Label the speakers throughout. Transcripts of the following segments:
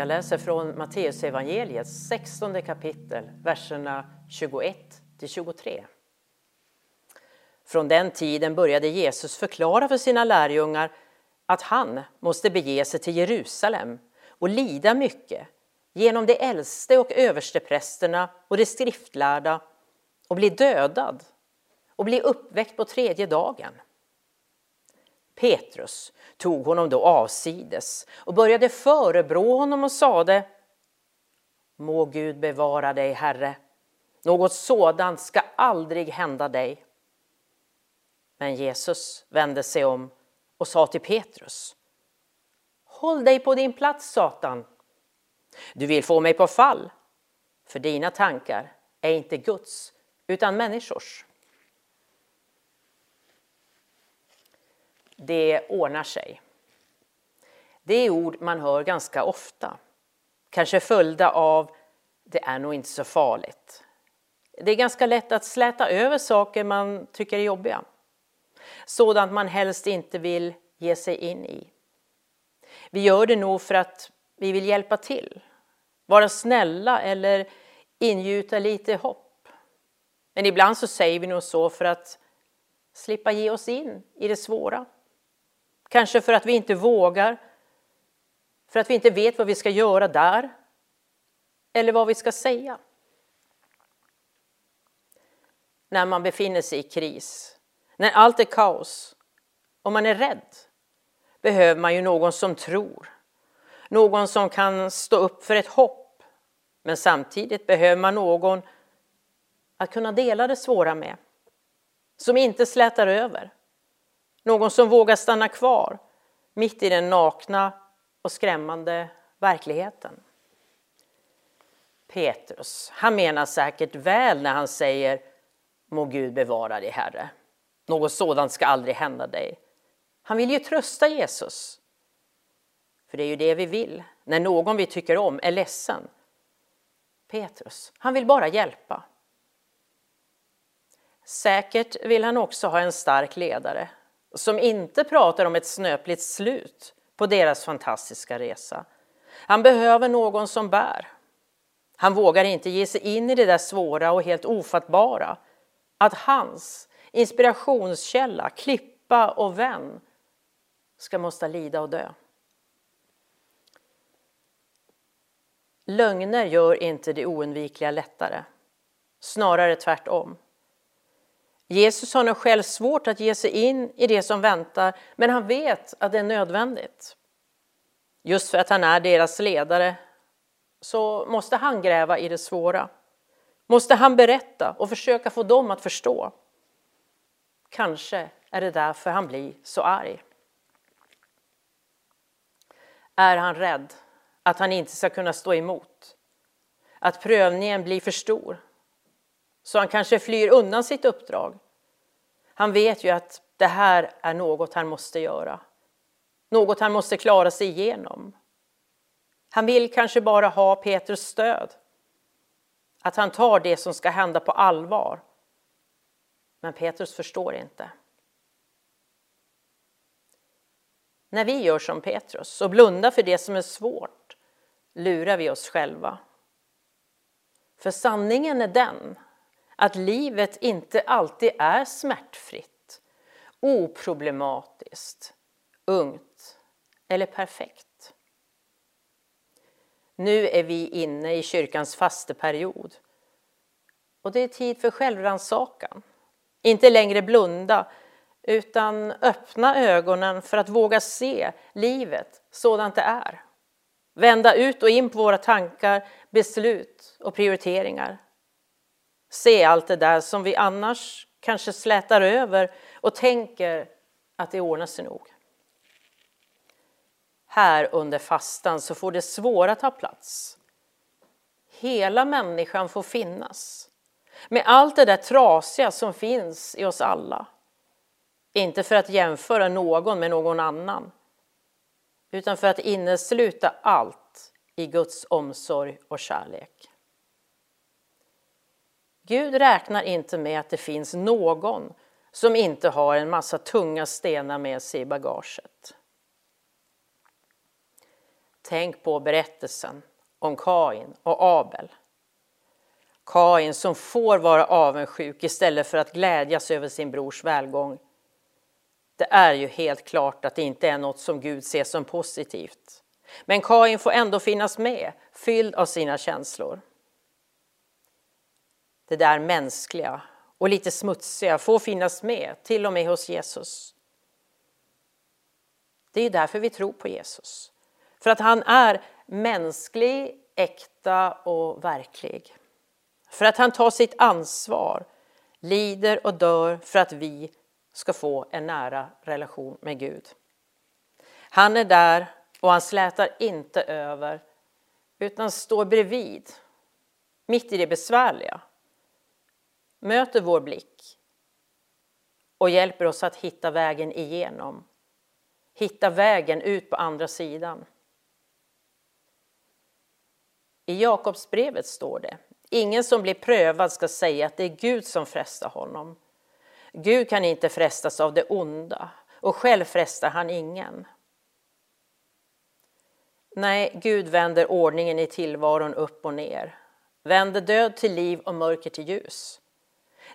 Speaker 1: Jag läser från Matteusevangeliets 16 kapitel, verserna 21 till 23. Från den tiden började Jesus förklara för sina lärjungar att han måste bege sig till Jerusalem och lida mycket genom de äldste och översteprästerna och de skriftlärda och bli dödad och bli uppväckt på tredje dagen. Petrus tog honom då avsides och började förebrå honom och sade Må Gud bevara dig, Herre. Något sådant ska aldrig hända dig. Men Jesus vände sig om och sa till Petrus Håll dig på din plats, Satan. Du vill få mig på fall, för dina tankar är inte Guds utan människors. Det ordnar sig. Det är ord man hör ganska ofta, kanske följda av det är nog inte så farligt. Det är ganska lätt att släta över saker man tycker är jobbiga. Sådant man helst inte vill ge sig in i. Vi gör det nog för att vi vill hjälpa till, vara snälla eller ingjuta lite hopp. Men ibland så säger vi nog så för att slippa ge oss in i det svåra. Kanske för att vi inte vågar, för att vi inte vet vad vi ska göra där. Eller vad vi ska säga. När man befinner sig i kris, när allt är kaos. Och man är rädd. Behöver man ju någon som tror, någon som kan stå upp för ett hopp. Men samtidigt behöver man någon att kunna dela det svåra med, som inte slätar över. Någon som vågar stanna kvar mitt i den nakna och skrämmande verkligheten. Petrus, han menar säkert väl när han säger Må Gud bevara dig, Herre. Något sådant ska aldrig hända dig. Han vill ju trösta Jesus. För det är ju det vi vill när någon vi tycker om är ledsen. Petrus, han vill bara hjälpa. Säkert vill han också ha en stark ledare som inte pratar om ett snöpligt slut på deras fantastiska resa. Han behöver någon som bär. Han vågar inte ge sig in i det där svåra och helt ofattbara. Att hans inspirationskälla, klippa och vän ska måste lida och dö. Lögner gör inte det oundvikliga lättare, snarare tvärtom. Jesus har nog själv svårt att ge sig in i det som väntar, men han vet att det är nödvändigt. Just för att han är deras ledare så måste han gräva i det svåra. Måste han berätta och försöka få dem att förstå. Kanske är det därför han blir så arg. Är han rädd att han inte ska kunna stå emot? Att prövningen blir för stor? Så han kanske flyr undan sitt uppdrag? Han vet ju att det här är något han måste göra. Något han måste klara sig igenom. Han vill kanske bara ha Petrus stöd. Att han tar det som ska hända på allvar. Men Petrus förstår inte. När vi gör som Petrus och blundar för det som är svårt lurar vi oss själva. För sanningen är den att livet inte alltid är smärtfritt, oproblematiskt, ungt eller perfekt. Nu är vi inne i kyrkans fasteperiod och det är tid för självrannsakan. Inte längre blunda utan öppna ögonen för att våga se livet sådant det är. Vända ut och in på våra tankar, beslut och prioriteringar. Se allt det där som vi annars kanske slätar över och tänker att det ordnar sig nog. Här under fastan så får det svåra ta plats. Hela människan får finnas med allt det där trasiga som finns i oss alla. Inte för att jämföra någon med någon annan, utan för att innesluta allt i Guds omsorg och kärlek. Gud räknar inte med att det finns någon som inte har en massa tunga stenar med sig i bagaget. Tänk på berättelsen om Kain och Abel. Kain som får vara avundsjuk istället för att glädjas över sin brors välgång. Det är ju helt klart att det inte är något som Gud ser som positivt. Men Kain får ändå finnas med, fylld av sina känslor. Det där mänskliga och lite smutsiga får finnas med, till och med hos Jesus. Det är därför vi tror på Jesus. För att han är mänsklig, äkta och verklig. För att han tar sitt ansvar, lider och dör för att vi ska få en nära relation med Gud. Han är där och han slätar inte över utan står bredvid, mitt i det besvärliga. Möter vår blick och hjälper oss att hitta vägen igenom. Hitta vägen ut på andra sidan. I Jakobsbrevet står det Ingen som blir prövad ska säga att det är Gud som frestar honom. Gud kan inte frestas av det onda och själv frestar han ingen. Nej, Gud vänder ordningen i tillvaron upp och ner, vänder död till liv och mörker till ljus.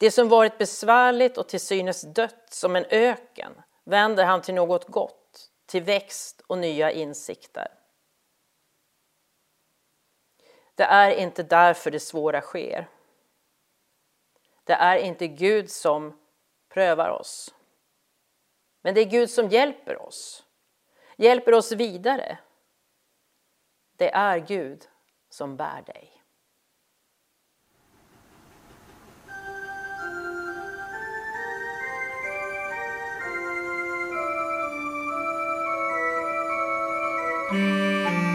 Speaker 1: Det som varit besvärligt och till synes dött som en öken vänder han till något gott, till växt och nya insikter. Det är inte därför det svåra sker. Det är inte Gud som prövar oss. Men det är Gud som hjälper oss, hjälper oss vidare. Det är Gud som bär dig. Música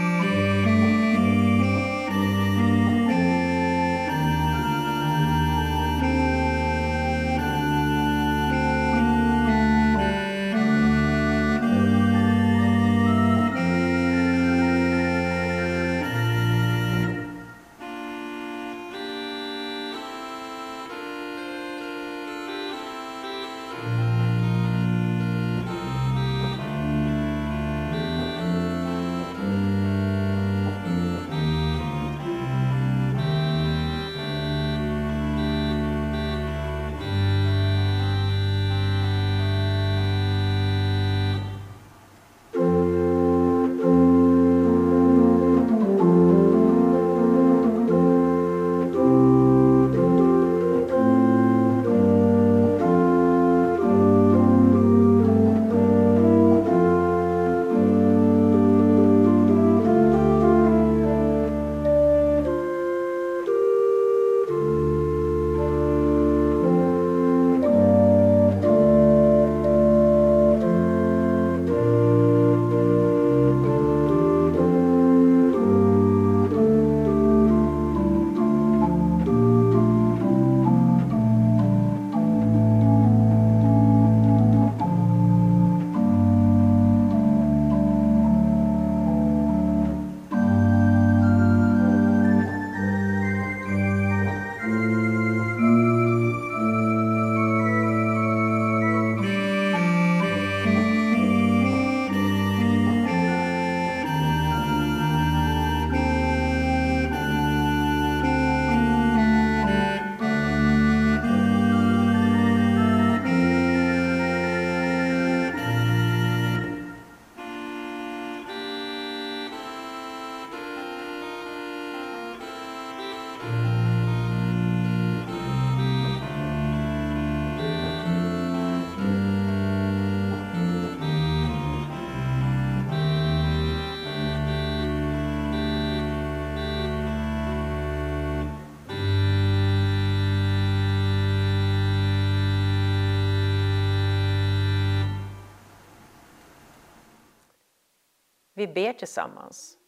Speaker 1: Vi ber tillsammans.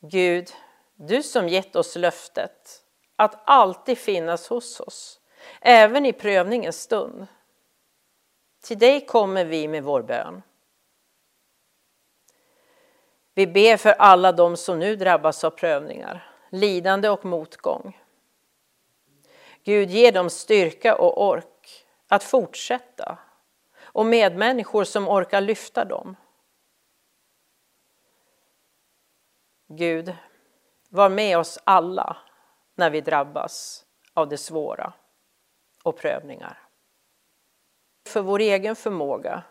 Speaker 1: Gud, du som gett oss löftet att alltid finnas hos oss, även i prövningens stund. Till dig kommer vi med vår bön. Vi ber för alla de som nu drabbas av prövningar, lidande och motgång. Gud, ge dem styrka och ork att fortsätta och medmänniskor som orkar lyfta dem. Gud, var med oss alla när vi drabbas av det svåra och prövningar. För vår egen förmåga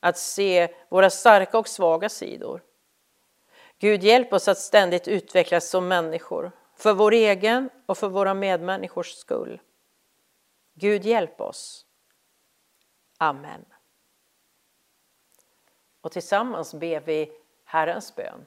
Speaker 1: att se våra starka och svaga sidor. Gud, hjälp oss att ständigt utvecklas som människor, för vår egen och för våra medmänniskors skull. Gud, hjälp oss. Amen. Och tillsammans ber vi Herrens bön,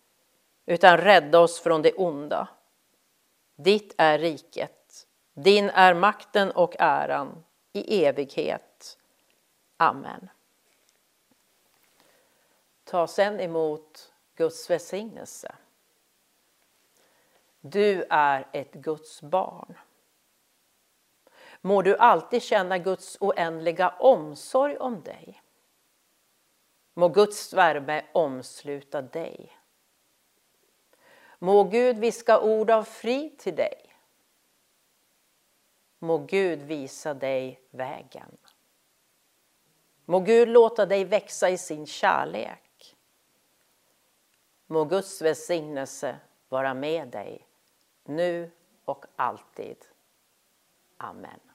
Speaker 1: utan rädda oss från det onda. Ditt är riket, din är makten och äran i evighet. Amen. Ta sedan emot Guds välsignelse. Du är ett Guds barn. Må du alltid känna Guds oändliga omsorg om dig. Må Guds värme omsluta dig. Må Gud viska ord av frid till dig. Må Gud visa dig vägen. Må Gud låta dig växa i sin kärlek. Må Guds välsignelse vara med dig nu och alltid. Amen.